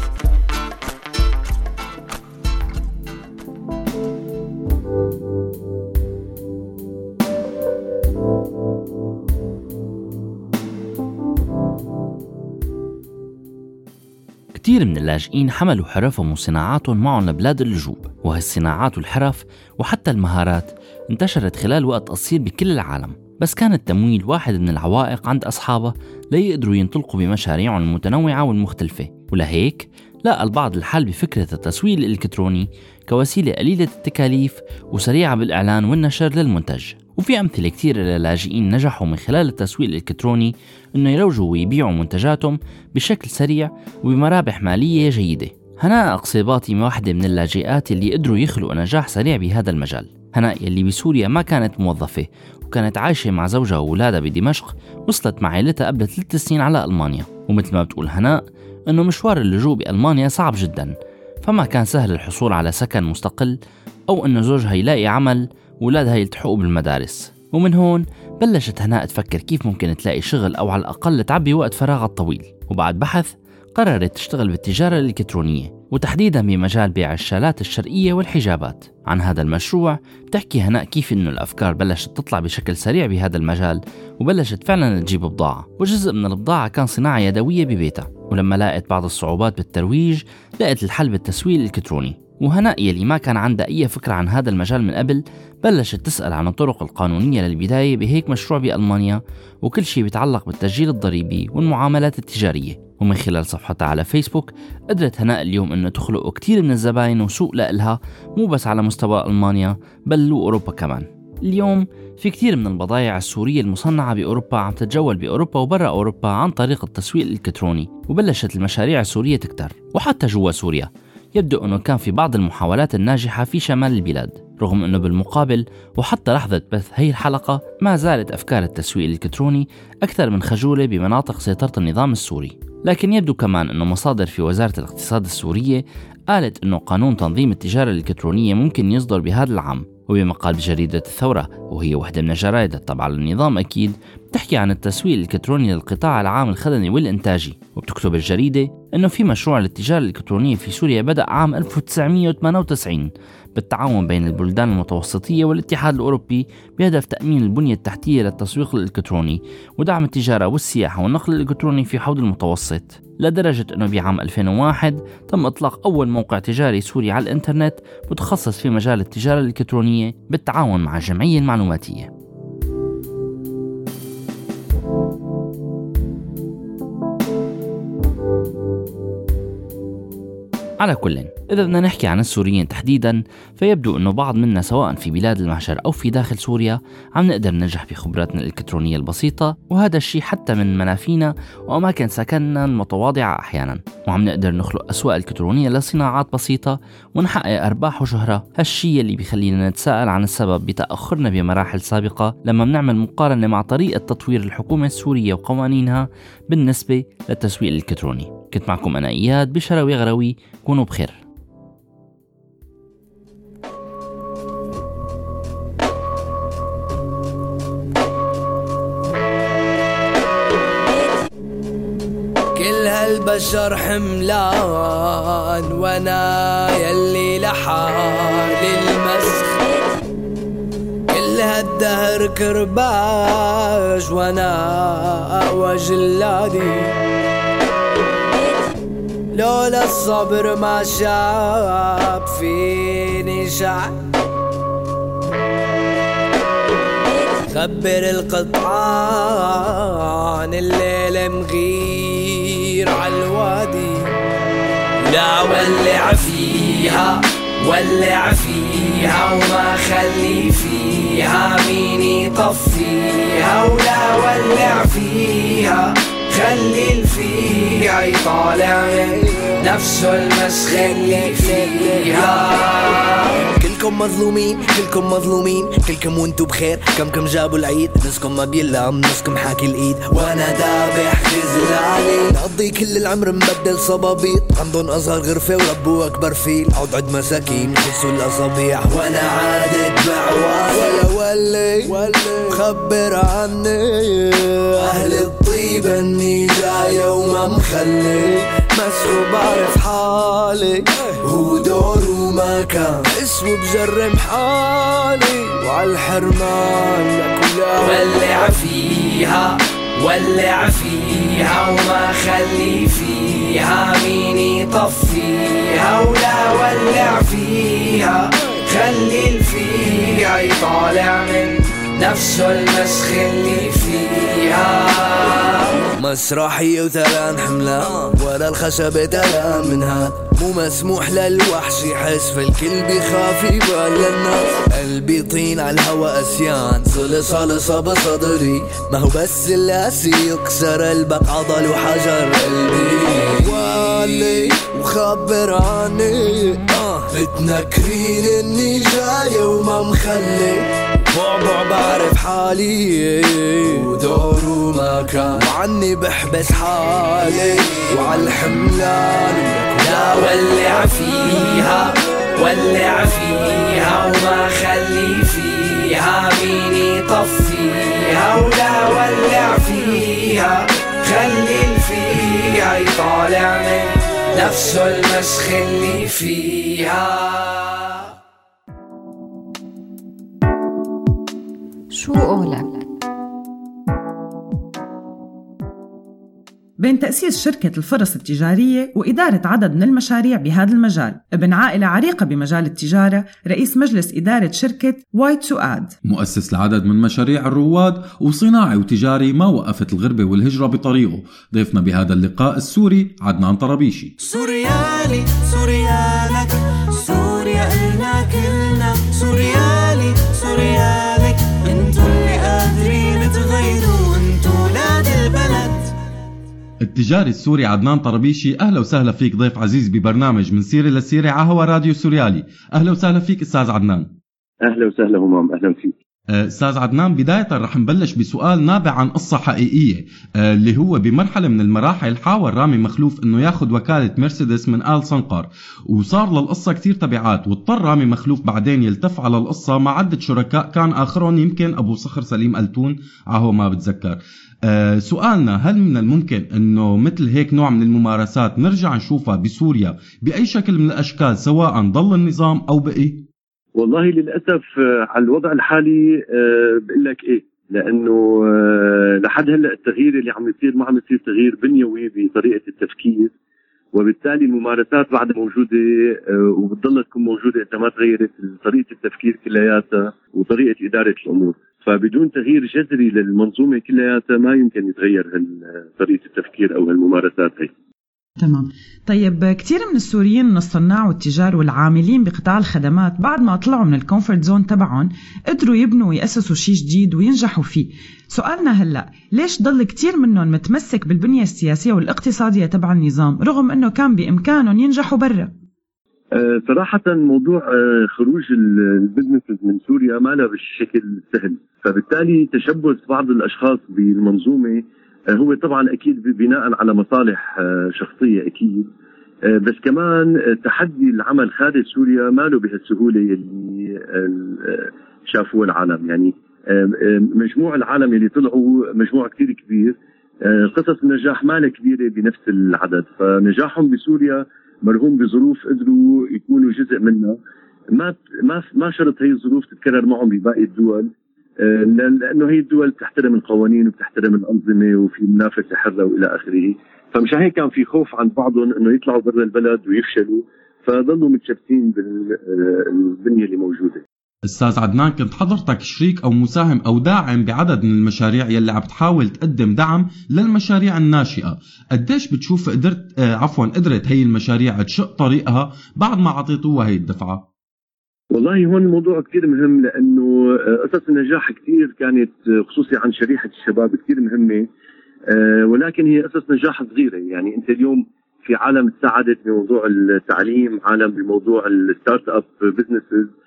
كتير من اللاجئين حملوا حرفهم وصناعاتهم معهم لبلاد اللجوء وهالصناعات والحرف وحتى المهارات انتشرت خلال وقت قصير بكل العالم. بس كان التمويل واحد من العوائق عند أصحابها ليقدروا ينطلقوا بمشاريعهم المتنوعة والمختلفة. ولهيك لاقى البعض الحل بفكرة التسويق الإلكتروني كوسيلة قليلة التكاليف وسريعة بالإعلان والنشر للمنتج. وفي أمثلة كتير للاجئين نجحوا من خلال التسويق الإلكتروني إنه يروجوا ويبيعوا منتجاتهم بشكل سريع وبمرابح مالية جيدة. هناء قصيباطي واحدة من اللاجئات اللي قدروا يخلقوا نجاح سريع بهذا المجال. هناء يلي بسوريا ما كانت موظفة وكانت عايشة مع زوجها وأولادها بدمشق وصلت مع عائلتها قبل ثلاث سنين على ألمانيا. ومثل ما بتقول هناء إنه مشوار اللجوء بألمانيا صعب جدا فما كان سهل الحصول على سكن مستقل أو إنه زوجها يلاقي عمل وولادها يلتحقوا بالمدارس. ومن هون بلشت هناء تفكر كيف ممكن تلاقي شغل أو على الأقل تعبي وقت فراغها الطويل. وبعد بحث قررت تشتغل بالتجارة الإلكترونية. وتحديدا بمجال بيع الشالات الشرقية والحجابات. عن هذا المشروع بتحكي هناء كيف إنه الأفكار بلشت تطلع بشكل سريع بهذا المجال وبلشت فعلا تجيب بضاعة. وجزء من البضاعة كان صناعة يدوية ببيتها ولما لاقت بعض الصعوبات بالترويج لقت الحل بالتسويق الإلكتروني. وهناء يلي ما كان عندها أي فكرة عن هذا المجال من قبل بلشت تسأل عن الطرق القانونية للبداية بهيك مشروع بألمانيا وكل شيء بيتعلق بالتسجيل الضريبي والمعاملات التجارية. ومن خلال صفحتها على فيسبوك قدرت هناء اليوم إنه تخلق كتير من الزباين وسوق لإلها مو بس على مستوى ألمانيا بل وأوروبا كمان. اليوم في كتير من البضائع السورية المصنعة بأوروبا عم تتجول بأوروبا وبرا أوروبا عن طريق التسويق الإلكتروني وبلشت المشاريع السورية تكتر وحتى جوا سوريا. يبدو أنه كان في بعض المحاولات الناجحة في شمال البلاد رغم أنه بالمقابل وحتى لحظة بث هي الحلقة ما زالت أفكار التسويق الإلكتروني أكثر من خجولة بمناطق سيطرة النظام السوري. لكن يبدو كمان أنه مصادر في وزارة الاقتصاد السورية قالت أنه قانون تنظيم التجارة الإلكترونية ممكن يصدر بهذا العام وبمقال بجريدة الثورة وهي واحدة من الجرائد التابعة للنظام أكيد بتحكي عن التسويق الإلكتروني للقطاع العام الخدمي والإنتاجي. وبتكتب الجريدة أنه في مشروع للتجارة الإلكترونية في سوريا بدأ عام 1998 بالتعاون بين البلدان المتوسطية والاتحاد الأوروبي بهدف تأمين البنية التحتية للتسويق الإلكتروني ودعم التجارة والسياحة والنقل الإلكتروني في حوض المتوسط. لدرجة أنه بعام 2001 تم إطلاق أول موقع تجاري سوري على الإنترنت متخصص في مجال التجارة الإلكترونية بالتعاون مع الجمعية المعلوماتية. على كل إذا بدنا نحكي عن السوريين تحديدا فيبدو أنه بعض منا سواء في بلاد المعشر أو في داخل سوريا عم نقدر ننجح بخبراتنا الإلكترونية البسيطة وهذا الشيء حتى من منافينا وأماكن سكننا المتواضعة أحيانا. وعم نقدر نخلق أسواق إلكترونية لصناعات بسيطة ونحقق أرباح وشهرة. هالشيء اللي بيخلينا نتساءل عن السبب بتأخرنا بمراحل سابقة لما بنعمل مقارنة مع طريقة تطوير الحكومة السورية وقوانينها بالنسبة للتسويق الإلكتروني. كنت معكم أنا إياد بشروي غروي كونوا بخير. كل هالبشر حملان وأنا يلي لحالي المسخ. كل هالدهر كرباج وأنا اقوى جلادي لولا الصبر ما شاب فيني شعب. خبر القطعان الليل مغير عالوادي لا ولع فيها ولع فيها وما خلي فيها مين يطفيها. ولا ولع فيها خلي الفيها يطالع من نفسه المسخ اللي فيها. كلكم مظلومين كلكم مظلومين كلكم وانتو بخير. كم كم جابوا العيد نسكم ما بيلام نسكم حاكي الإيد. وأنا دابح خزلاني نقضي كل العمر مبدل صبابيط. عندهم أصغر غرفة وربوا أكبر فيل. عود عد مساكين خسوا الأصابيع. وأنا عادت بعوالي ولا ولي خبر عني. أهل اني جاية وما مخلي مسحوب بعرف حالي هو دور وما كان اسمه بجرم حالي. وعالحرمان لكلها. ولع فيها ولع فيها وما خلي فيها. مين يطفيها؟ ولا ولع فيها. خلي الفيها يطالع من نفسه المسخ اللي فيها. مسرحية وثلان حملان ولا الخشبة تلان منها. مو مسموح للوحش يحس فالكل بيخاف يبان للناس قلبي طين على الهوا أسيان. صلص صلصة بصدري. ما هو بس اللاسي يكسر قلبك عضل وحجر قلبي. والي وخبر عني آه. متنكرين إني جاي وما مخلي. بعبع بعرف حالي ودور ومكان. وعني بحبس حالي وعالحملان لا ولع فيها ولع فيها وما خلي فيها. مين يطفيها؟ ولا ولع فيها خلي فيها. يطالع من نفسه المسخ اللي فيها. شو قولك؟ بين تأسيس شركة الفرص التجارية وإدارة عدد من المشاريع بهذا المجال ابن عائلة عريقة بمجال التجارة رئيس مجلس إدارة شركة وايت سؤاد مؤسس لعدد من مشاريع الرواد وصناعي وتجاري ما وقفت الغربة والهجرة بطريقه. ضيفنا بهذا اللقاء السوري عدنان طرابيشي. سوريالي سوريالك سوريا إلنا كلنا. سوريالي سوريالك التجاري السوري عدنان طرابيشي أهلا وسهلا فيك ضيف عزيز ببرنامج من سيرة لسيرة على هوا راديو سوريالي. أهلا وسهلا فيك أستاذ عدنان. أهلا وسهلا همام أهلا فيك. آه، أستاذ عدنان بداية رح نبلش بسؤال نابع عن قصة حقيقية آه، اللي هو بمرحلة من المراحل حاول رامي مخلوف إنه ياخذ وكالة مرسيدس من آل صنقر وصار للقصة كتير تبعات واضطر رامي مخلوف بعدين يلتف على القصة مع عدة شركاء كان آخرهم يمكن أبو صخر سليم ألتون عهو ما بتذكر. سؤالنا هل من الممكن إنه مثل هيك نوع من الممارسات نرجع نشوفها بسوريا بأي شكل من الأشكال سواء ضل النظام أو بقي؟ والله للأسف آه، على الوضع الحالي آه، بقول لك إيه لأنه آه، لحد هلأ التغيير اللي عم يصير ما عم يصير تغيير بنيوي بطريقة التفكير وبالتالي الممارسات بعدها موجودة آه، وبتضلها تكون موجودة إن ما تغيرت طريقة التفكير كلياتها وطريقة إدارة الأمور فبدون تغيير جذري للمنظومة كلياتها ما يمكن يتغير طريقه التفكير أو هالممارسات هي. تمام. طيب كثير من السوريين من الصناع والتجار والعاملين بقطاع الخدمات بعد ما طلعوا من ال comfort zone تبعهم قدروا يبنوا ويأسسوا شيء جديد وينجحوا فيه. سؤالنا هلا ليش ضل كثير منهم متمسك بالبنية السياسية والاقتصادية تبع النظام رغم إنه كان بإمكانهم ينجحوا برا؟ صراحة موضوع آه، خروج البزنسز من سوريا ما له بالشكل السهل فبالتالي تشبث بعض الأشخاص بالمنظومة آه، هو طبعا أكيد بناء على مصالح آه، شخصية أكيد. آه، بس كمان آه، تحدي العمل خارج سوريا ما له بهالسهولة اللي آه، شافوه العالم. يعني آه، آه، مجموع العالم اللي طلعوا مجموع كثير كبير آه، قصص النجاح ما كبيرة بنفس العدد. فنجاحهم بسوريا مرهون بظروف قدروا يكونوا جزء منها. ما ما ما شرط هي الظروف تتكرر معهم بباقي الدول آه، لأنه هي الدول بتحترم القوانين وبتحترم الأنظمة وفي منافسه حره والى آخره. فمشان هيك كان في خوف عند بعضهم إنه يطلعوا برا البلد ويفشلوا فضلوا متشبثين بالبنيه اللي موجودة. أستاذ عدنان كنت حضرتك شريك أو مساهم أو داعم بعدد من المشاريع يلي عم تحاول تقدم دعم للمشاريع الناشئة. قديش بتشوف قدرت آه عفوا قدرت هي المشاريع تشق طريقها بعد ما أعطيتوها هي الدفعة؟ والله هون الموضوع كثير مهم لأنه آه، قصص النجاح كثير كانت آه، خصوصي عن شريحة الشباب كثير مهمة آه، ولكن هي قصص نجاح صغيرة. يعني أنت اليوم في عالم تساعدت بموضوع التعليم عالم بموضوع ال startup businesses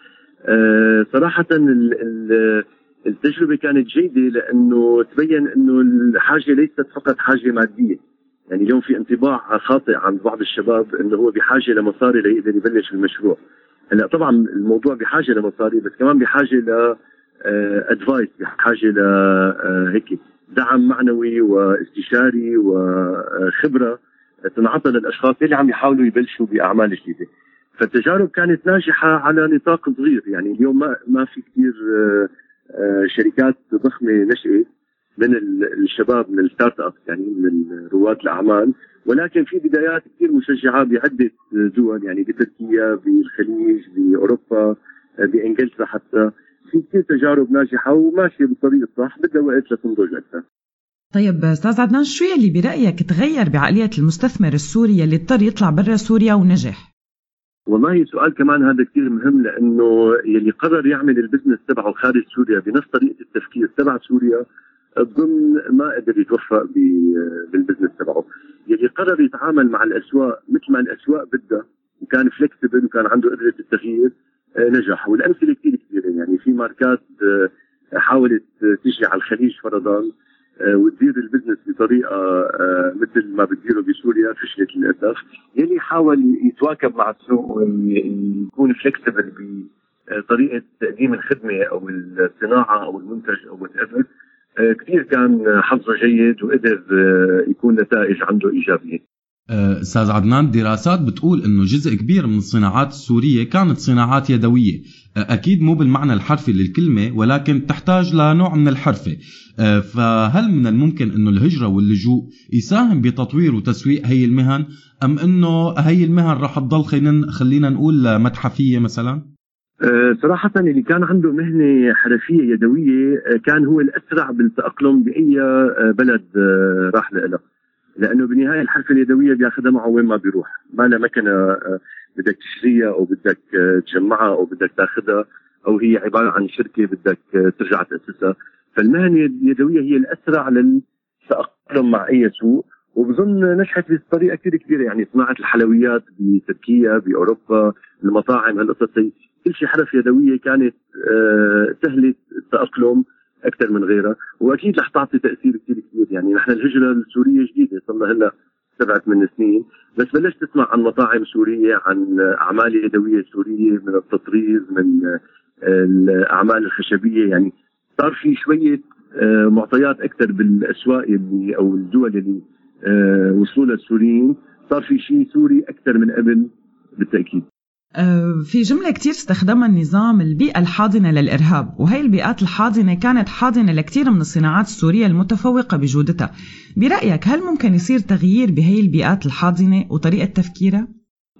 صراحة ال- ال- التجربة كانت جيدة لأنه تبين أنه الحاجة ليست فقط حاجة مادية. يعني اليوم في انطباع خاطئ عند بعض الشباب إنه هو بحاجة لمصاري ليقدر يبلش المشروع. هلا طبعا الموضوع بحاجة لمصاري بس كمان بحاجة ل ادفايس بحاجة ل آه، هيك دعم معنوي واستشاري وخبرة تنعطى للأشخاص اللي عم يحاولوا يبلشوا بأعمال جديدة. فالتجارب كانت ناجحة على نطاق صغير. يعني اليوم ما ما في كثير آه، آه، شركات ضخمة نشأت من ال- الشباب من ال startup يعني من رواد الأعمال. ولكن في بدايات كثير مشجعة بعدة دول يعني بتركيا بالخليج بأوروبا بإنجلترا حتى. في كثير تجارب ناجحة وماشية بالطريق الصح بدها وقت لتنضج أكثر. طيب أستاذ عدنان شو يلي برأيك تغير بعقلية المستثمر السوري يلي اضطر يطلع برا سوريا ونجح؟ والله سؤال كمان هذا كثير مهم لأنه يلي قرر يعمل ال business تبعه خارج سوريا بنفس طريقة التفكير تبع سوريا اظن ما قدر يتوفق بال business تبعه. يلي قرر يتعامل مع الأسواق مثل ما الأسواق بدها وكان flexible وكان عنده قدرة التغيير آه، نجح. والأمثلة كثير كثيره يعني في ماركات آه، حاولت تيجي على الخليج فرضا وتدير ال business بطريقة مثل ما بتديره بسوريا فشلت للأسف. يلي حاول يتواكب مع السوق ويكون flexible بطريقة تقديم الخدمة أو الصناعة أو المنتج أو whatever كثير كان حظه جيد وقدر يكون نتائج عنده إيجابية. آه، أستاذ عدنان دراسات بتقول إنه جزء كبير من الصناعات السورية كانت صناعات يدوية. أكيد مو بالمعنى الحرفي للكلمة ولكن تحتاج لنوع من الحرفة. فهل من الممكن إنه الهجرة واللجوء يساهم بتطوير وتسويق هي المهن أم إنه هي المهن رح تضل خلينا نقول متحفية مثلا؟ صراحة اللي كان عنده مهنة حرفية يدوية كان هو الأسرع بالتأقلم بأي بلد راح له. لأنه بالنهاية الحرفه اليدوية بياخذها معه وين ما بيروح. ما لها مكنة آه، بدك تشتريها أو بدك آه، تجمعها أو بدك تاخذها أو هي عبارة عن شركة بدك آه، ترجع تأسسها. فالمهنه اليدوية هي الأسرع للتأقلم مع أي سوق وبظن نجحت بطريقة كثير كبيره يعني صناعة الحلويات بتركيا بأوروبا المطاعم هالقصص كل شيء حرف يدوية كانت سهلة التأقلم. أكثر من غيرها. وأكيد رح تعطي تأثير كثير كبير. يعني نحن الهجرة السورية جديدة صار لها هلأ سبعة من سنين. بس بلشت تسمع عن مطاعم سورية عن أعمال يدوية سورية من التطريز من الأعمال الخشبية. يعني صار في شوية آه، معطيات أكثر بالأسواق اللي أو الدول اللي آه، وصلوا السوريين. صار في شيء سوري أكثر من قبل بالتأكيد. آه، في جملة كتير استخدمها النظام البيئة الحاضنة للإرهاب وهي البيئات الحاضنة كانت حاضنة لكثير من الصناعات السورية المتفوقة بجودتها برأيك هل ممكن يصير تغيير بهي البيئات الحاضنة وطريقة تفكيرها؟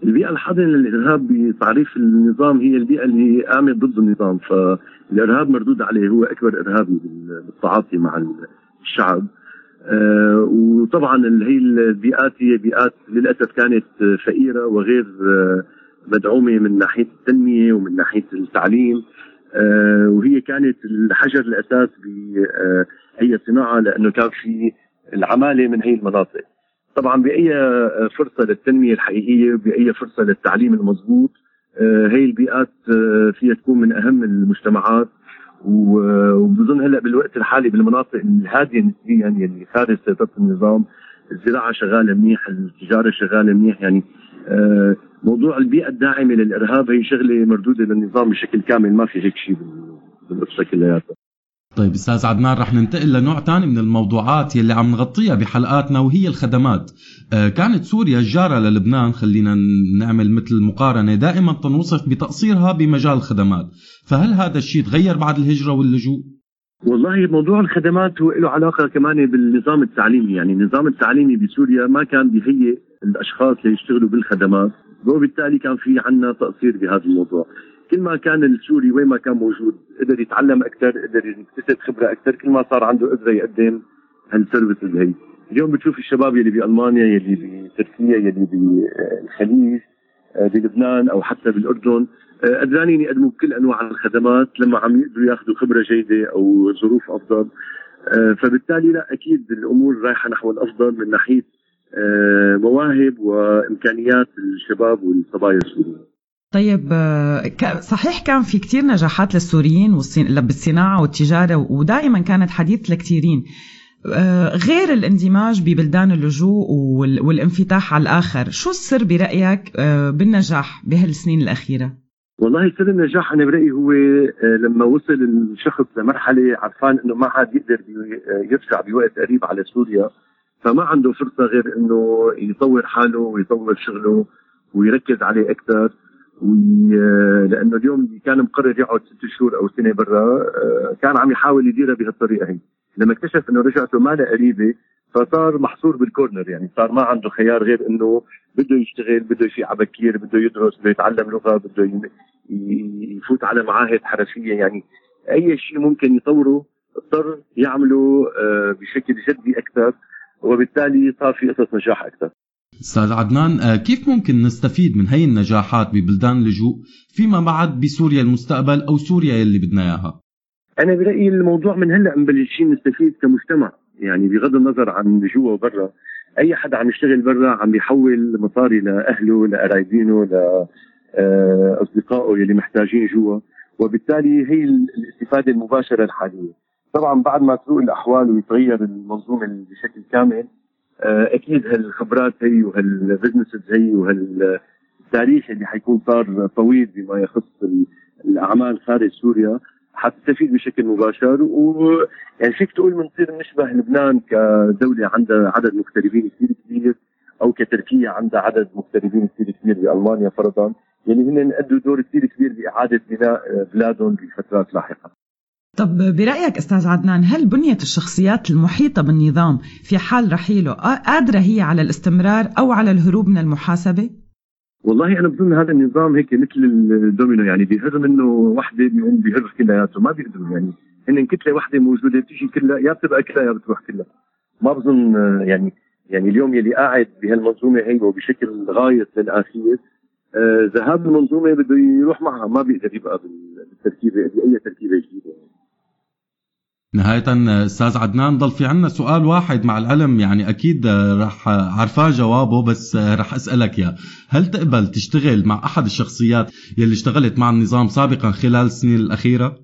البيئة الحاضنة للإرهاب بتعريف النظام هي البيئة اللي قامت ضد النظام فالإرهاب مردود عليه هو أكبر إرهابي بالتعاطي مع الشعب آه وطبعا هي البيئات هي بيئات للأسف كانت فقيرة وغير آه مدعومة من ناحية التنمية ومن ناحية التعليم آه، وهي كانت الحجر الأساس باي صناعة لأنه كان في العمالة من هي المناطق. طبعا بأي فرصة للتنمية الحقيقية بأي فرصة للتعليم المضبوط آه، هي البيئات آه، فيها تكون من أهم المجتمعات وبظن هلأ بالوقت الحالي بالمناطق الهادية نسبيا يلي خارج سيطرة النظام الزراعة شغالة منيح، التجارة شغالة منيح يعني موضوع البيئة الداعمة للإرهاب هي شغلة مردودة للنظام بشكل كامل ما في هيك شيء بالقصة كلياتها طيب أستاذ عدنان رح ننتقل لنوع ثاني من الموضوعات يلي عم نغطيها بحلقاتنا وهي الخدمات. آه كانت سوريا الجارة للبنان خلينا نعمل مثل مقارنة دائما تنوصف بتقصيرها بمجال الخدمات. فهل هذا الشيء تغير بعد الهجرة واللجوء؟ والله موضوع الخدمات هو له علاقة كمان بالنظام التعليمي. يعني النظام التعليمي بسوريا ما كان بيهيئ الأشخاص ليشتغلوا بالخدمات. وبالتالي كان في عنا تقصير بهذا الموضوع. كل ما كان السوري وين ما كان موجود قدر يتعلم أكثر قدر يكتسب خبرة أكثر كل ما صار عنده قدرة يقدم هالسيرفيسز هي. اليوم بتشوف الشباب يلي بألمانيا يلي بتركيا يلي بالخليج بلبنان أو حتى بالأردن. آه، قدرانين يقدموا كل أنواع الخدمات لما عم يقدروا ياخذوا خبرة جيدة أو ظروف أفضل. آه، فبالتالي لا أكيد الأمور رايحة نحو الأفضل من ناحية آه، مواهب وإمكانيات الشباب والصبايا السوريين. طيب آه، صحيح كان في كتير نجاحات للسوريين بالصناعة والتجارة ودائما كانت حديث لكثيرين آه، غير الاندماج ببلدان اللجوء والانفتاح على الآخر شو السر برأيك بالنجاح بهالسنين الأخيرة؟ والله سر النجاح أنا برأيي هو لما وصل الشخص لمرحلة عرفان إنه ما عاد يقدر يرجع بوقت قريب على سوريا فما عنده فرصة غير إنه يطور حاله ويطور شغله ويركز عليه أكثر. لأنه اليوم اللي كان مقرر يقعد ست شهور أو سنة برا آه، كان عم يحاول يديرها بهالطريقة هي لما اكتشف إنه رجعته ما لها قريبة فصار محصور بالكورنر يعني صار ما عنده خيار غير إنه بده يشتغل بده يفيع على بكير بده يدرس بده يتعلم لغة بده يفوت على معاهد حرفية يعني أي شيء ممكن يطوره اضطر يعمله آه، بشكل جدي أكثر وبالتالي صار في قصص نجاح أكثر أستاذ عدنان آه، كيف ممكن نستفيد من هي النجاحات ببلدان اللجوء فيما بعد بسوريا المستقبل أو سوريا يلي بدنا إياها؟ أنا برأيي الموضوع من هلأ مبلشين نستفيد كمجتمع. يعني بغض النظر عن جوا وبرا أي حدا عم يشتغل برا عم بيحول مصاري لأهله لقرايبينه لاصدقائه يلي محتاجين جوا. وبالتالي هي الاستفادة المباشرة الحالية. طبعا بعد ما تروق الأحوال ويتغير المنظومة بشكل كامل آه، أكيد هالخبرات هي وهالبزنسز هي وهالتاريخ اللي حيكون صار طويل بما يخص الأعمال خارج سوريا. حتستفيد بشكل مباشر ويعني فيك تقول بنصير نشبه لبنان كدولة عندها عدد مغتربين كثير كبير أو كتركيا عندها عدد مغتربين كثير كبير بألمانيا فرضا يعني هن أدوا دور كثير كبير بإعادة بناء بلادهم بفترات لاحقة. طب برأيك أستاذ عدنان هل بنية الشخصيات المحيطة بالنظام في حال رحيله قادرة هي على الاستمرار أو على الهروب من المحاسبة؟ والله أنا بظن هذا النظام هيك مثل الدومينو يعني بيهر منه وحدة بيقوم بيهر كلياته ما بيقدروا يعني هن كتلة وحدة موجودة بتيجي كلها يا بتبقى كلها يا بتروح كلها ما بظن يعني يعني اليوم يلي قاعد بهالمنظومة هي وبشكل غاية للاخير آه ذهاب المنظومة بده يروح معها ما بيقدر يبقى بالتركيبة بأي تركيبة جديدة يعني. نهاية أستاذ عدنان ضل في عنا سؤال واحد مع العلم يعني أكيد رح عرفان جوابه بس رح أسألك إياه. هل تقبل تشتغل مع أحد الشخصيات يلي اشتغلت مع النظام سابقا خلال السنين الأخيرة؟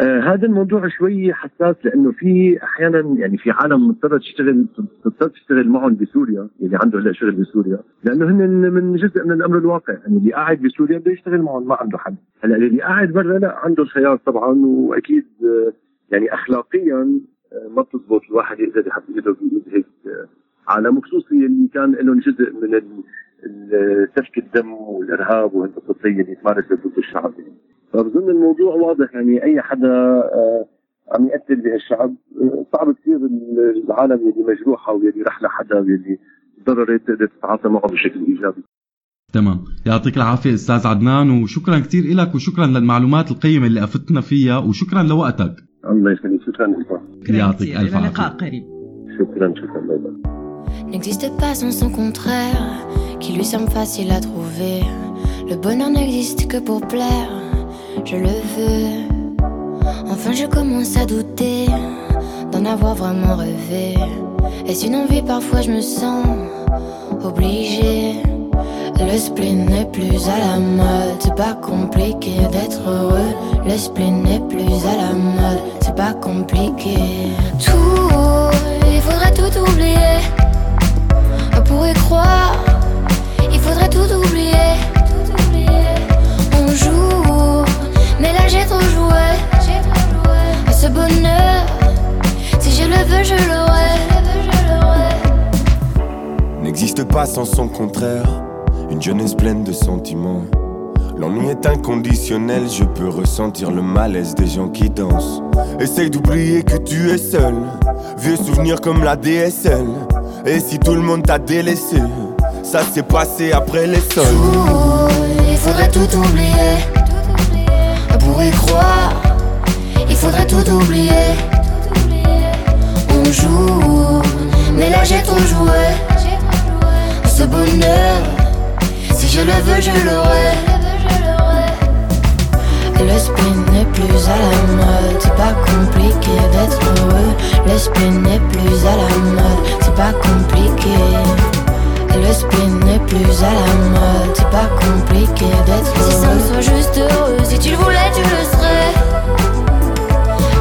آه هذا الموضوع شوي حساس لأنه في أحيانا يعني في عالم مضطرة تشتغل تضطر تشتغل معهم بسوريا اللي عنده هلا شغل بسوريا لأنه هن من جزء من الأمر الواقع. يعني اللي قاعد بسوريا بده يشتغل معهم ما عنده حد. هلا اللي قاعد برا لا عنده الخيار طبعا وأكيد آه يعني اخلاقيا آه، ما بتزبط. الواحد يقدر يحط إيده بايد هيك آه، عالم خصوصي اللي كان لهم جزء من سفك الدم والإرهاب والقصص اللي تمارست ضد الشعب يعني. فبظن الموضوع واضح. يعني أي حدا آه، عم يقتل بهالشعب صعب كثير العالم اللي مجروحة واللي رح لحدا واللي ضررت تقدر تتعاطى معه بشكل إيجابي. تمام. يعطيك العافية أستاذ عدنان وشكرا كثير لك وشكرا للمعلومات القيمة اللي أفتنا فيها وشكرا لوقتك. الله يخليك شكرا يعطيك ألف عافية لقاء قريب شكرا شكرا باي N'existe pas sans son contraire, qui lui semble facile à trouver. Le bonheur n'existe que pour plaire, je le veux. Enfin, je commence à douter d'en avoir vraiment rêvé. Est-ce une envie Parfois, je me sens obligée. Le spleen n'est plus à la mode, c'est pas compliqué d'être heureux. Le spleen n'est plus à la mode, c'est pas compliqué. Tout, il faudrait tout oublier. On pourrait croire, il faudrait tout oublier. On joue, mais là j'ai trop joué. Ce bonheur, si je le veux, je l'aurai. N'existe pas sans son contraire. Une jeunesse pleine de sentiments. L'ennui est inconditionnel, je peux ressentir le malaise des gens qui dansent. Essaye d'oublier que tu es seul, vieux souvenirs comme la DSL. Et si tout le monde t'a délaissé, ça s'est passé après les sols. il faudrait tout oublier. Pour y croire, il faudrait tout oublier. On joue, mais là j'ai trop joué. Le veux, je l'aurai. Le spin n'est plus à la mode, c'est pas compliqué d'être heureux. Le spin n'est plus à la mode, c'est pas compliqué. Le spin n'est plus à la mode, c'est pas compliqué d'être heureux. Si ça me soit juste heureux, si tu le voulais, tu le serais.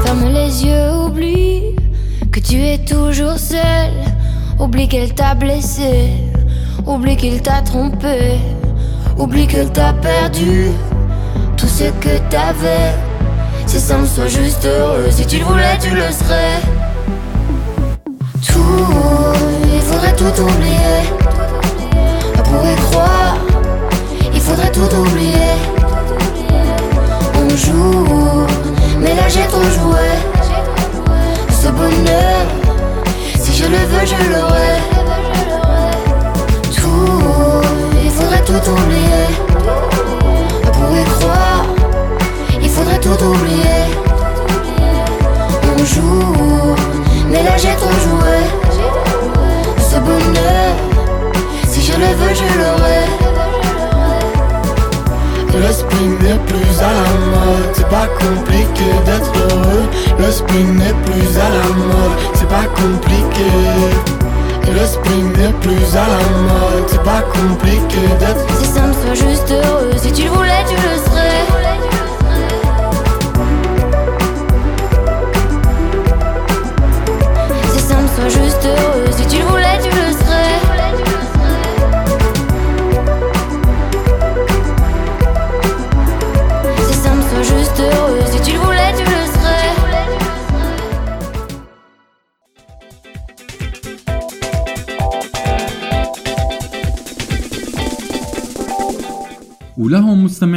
Ferme les yeux, oublie que tu es toujours seul. Oublie qu'elle t'a blessé, oublie qu'il t'a trompé. Oublie que t'as perdu tout ce que t'avais. Si ça me soit juste heureux, si tu le voulais, tu le serais. Tout, il faudrait tout oublier. Pour y croire, il faudrait tout oublier. On joue, mais là j'ai trop joué. Ce bonheur, si je le veux, je l'aurai. Tout oublier. Pour y croire, il faudrait tout oublier. tout. Mais là j'ai trop joué. Ce bonheur, si je le veux, je l'aurai. Le spin n'est plus à la mode, c'est pas compliqué d'être heureux. Le spin n'est plus à la mode, c'est pas compliqué. Le spin n'est plus à la mode, c'est pas compliqué d'être C'est simple, sois juste heureux. Si tu le voulais, tu le serais.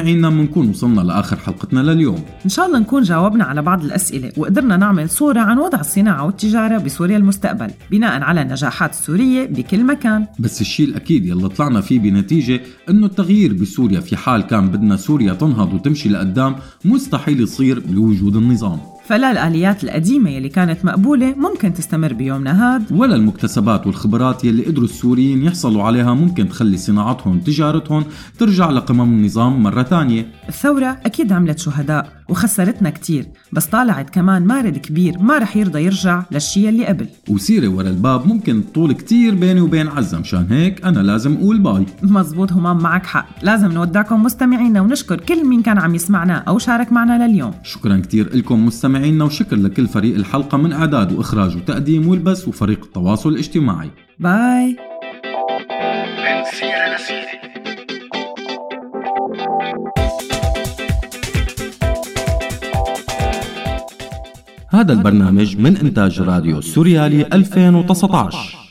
مستمعينا بنكون وصلنا لآخر حلقتنا لليوم. إن شاء الله نكون جاوبنا على بعض الأسئلة وقدرنا نعمل صورة عن وضع الصناعة والتجارة بسوريا المستقبل بناء على النجاحات السورية بكل مكان. بس الشيء الأكيد يلي طلعنا فيه بنتيجة إنه التغيير بسوريا في حال كان بدنا سوريا تنهض وتمشي لقدام مستحيل يصير بوجود النظام. فلا الآليات القديمة يلي كانت مقبولة ممكن تستمر بيومنا هاد ولا المكتسبات والخبرات يلي قدروا السوريين يحصلوا عليها ممكن تخلي صناعتهم وتجارتهم ترجع لقمم النظام مرة تانية الثورة أكيد عملت شهداء وخسرتنا كتير بس طالعت كمان مارد كبير ما رح يرضى يرجع للشي اللي قبل. وسيرة ورا الباب ممكن تطول كتير بيني وبين عزة مشان هيك أنا لازم أقول باي. مزبوط همام معك حق. لازم نودعكم مستمعينا ونشكر كل مين كان عم يسمعنا أو شارك معنا لليوم. شكرا كتير لكم مستمعينا وشكر لكل فريق الحلقة من إعداد وإخراج وتقديم والبث وفريق التواصل الاجتماعي. باي. هذا البرنامج من إنتاج راديو سوريالي 2019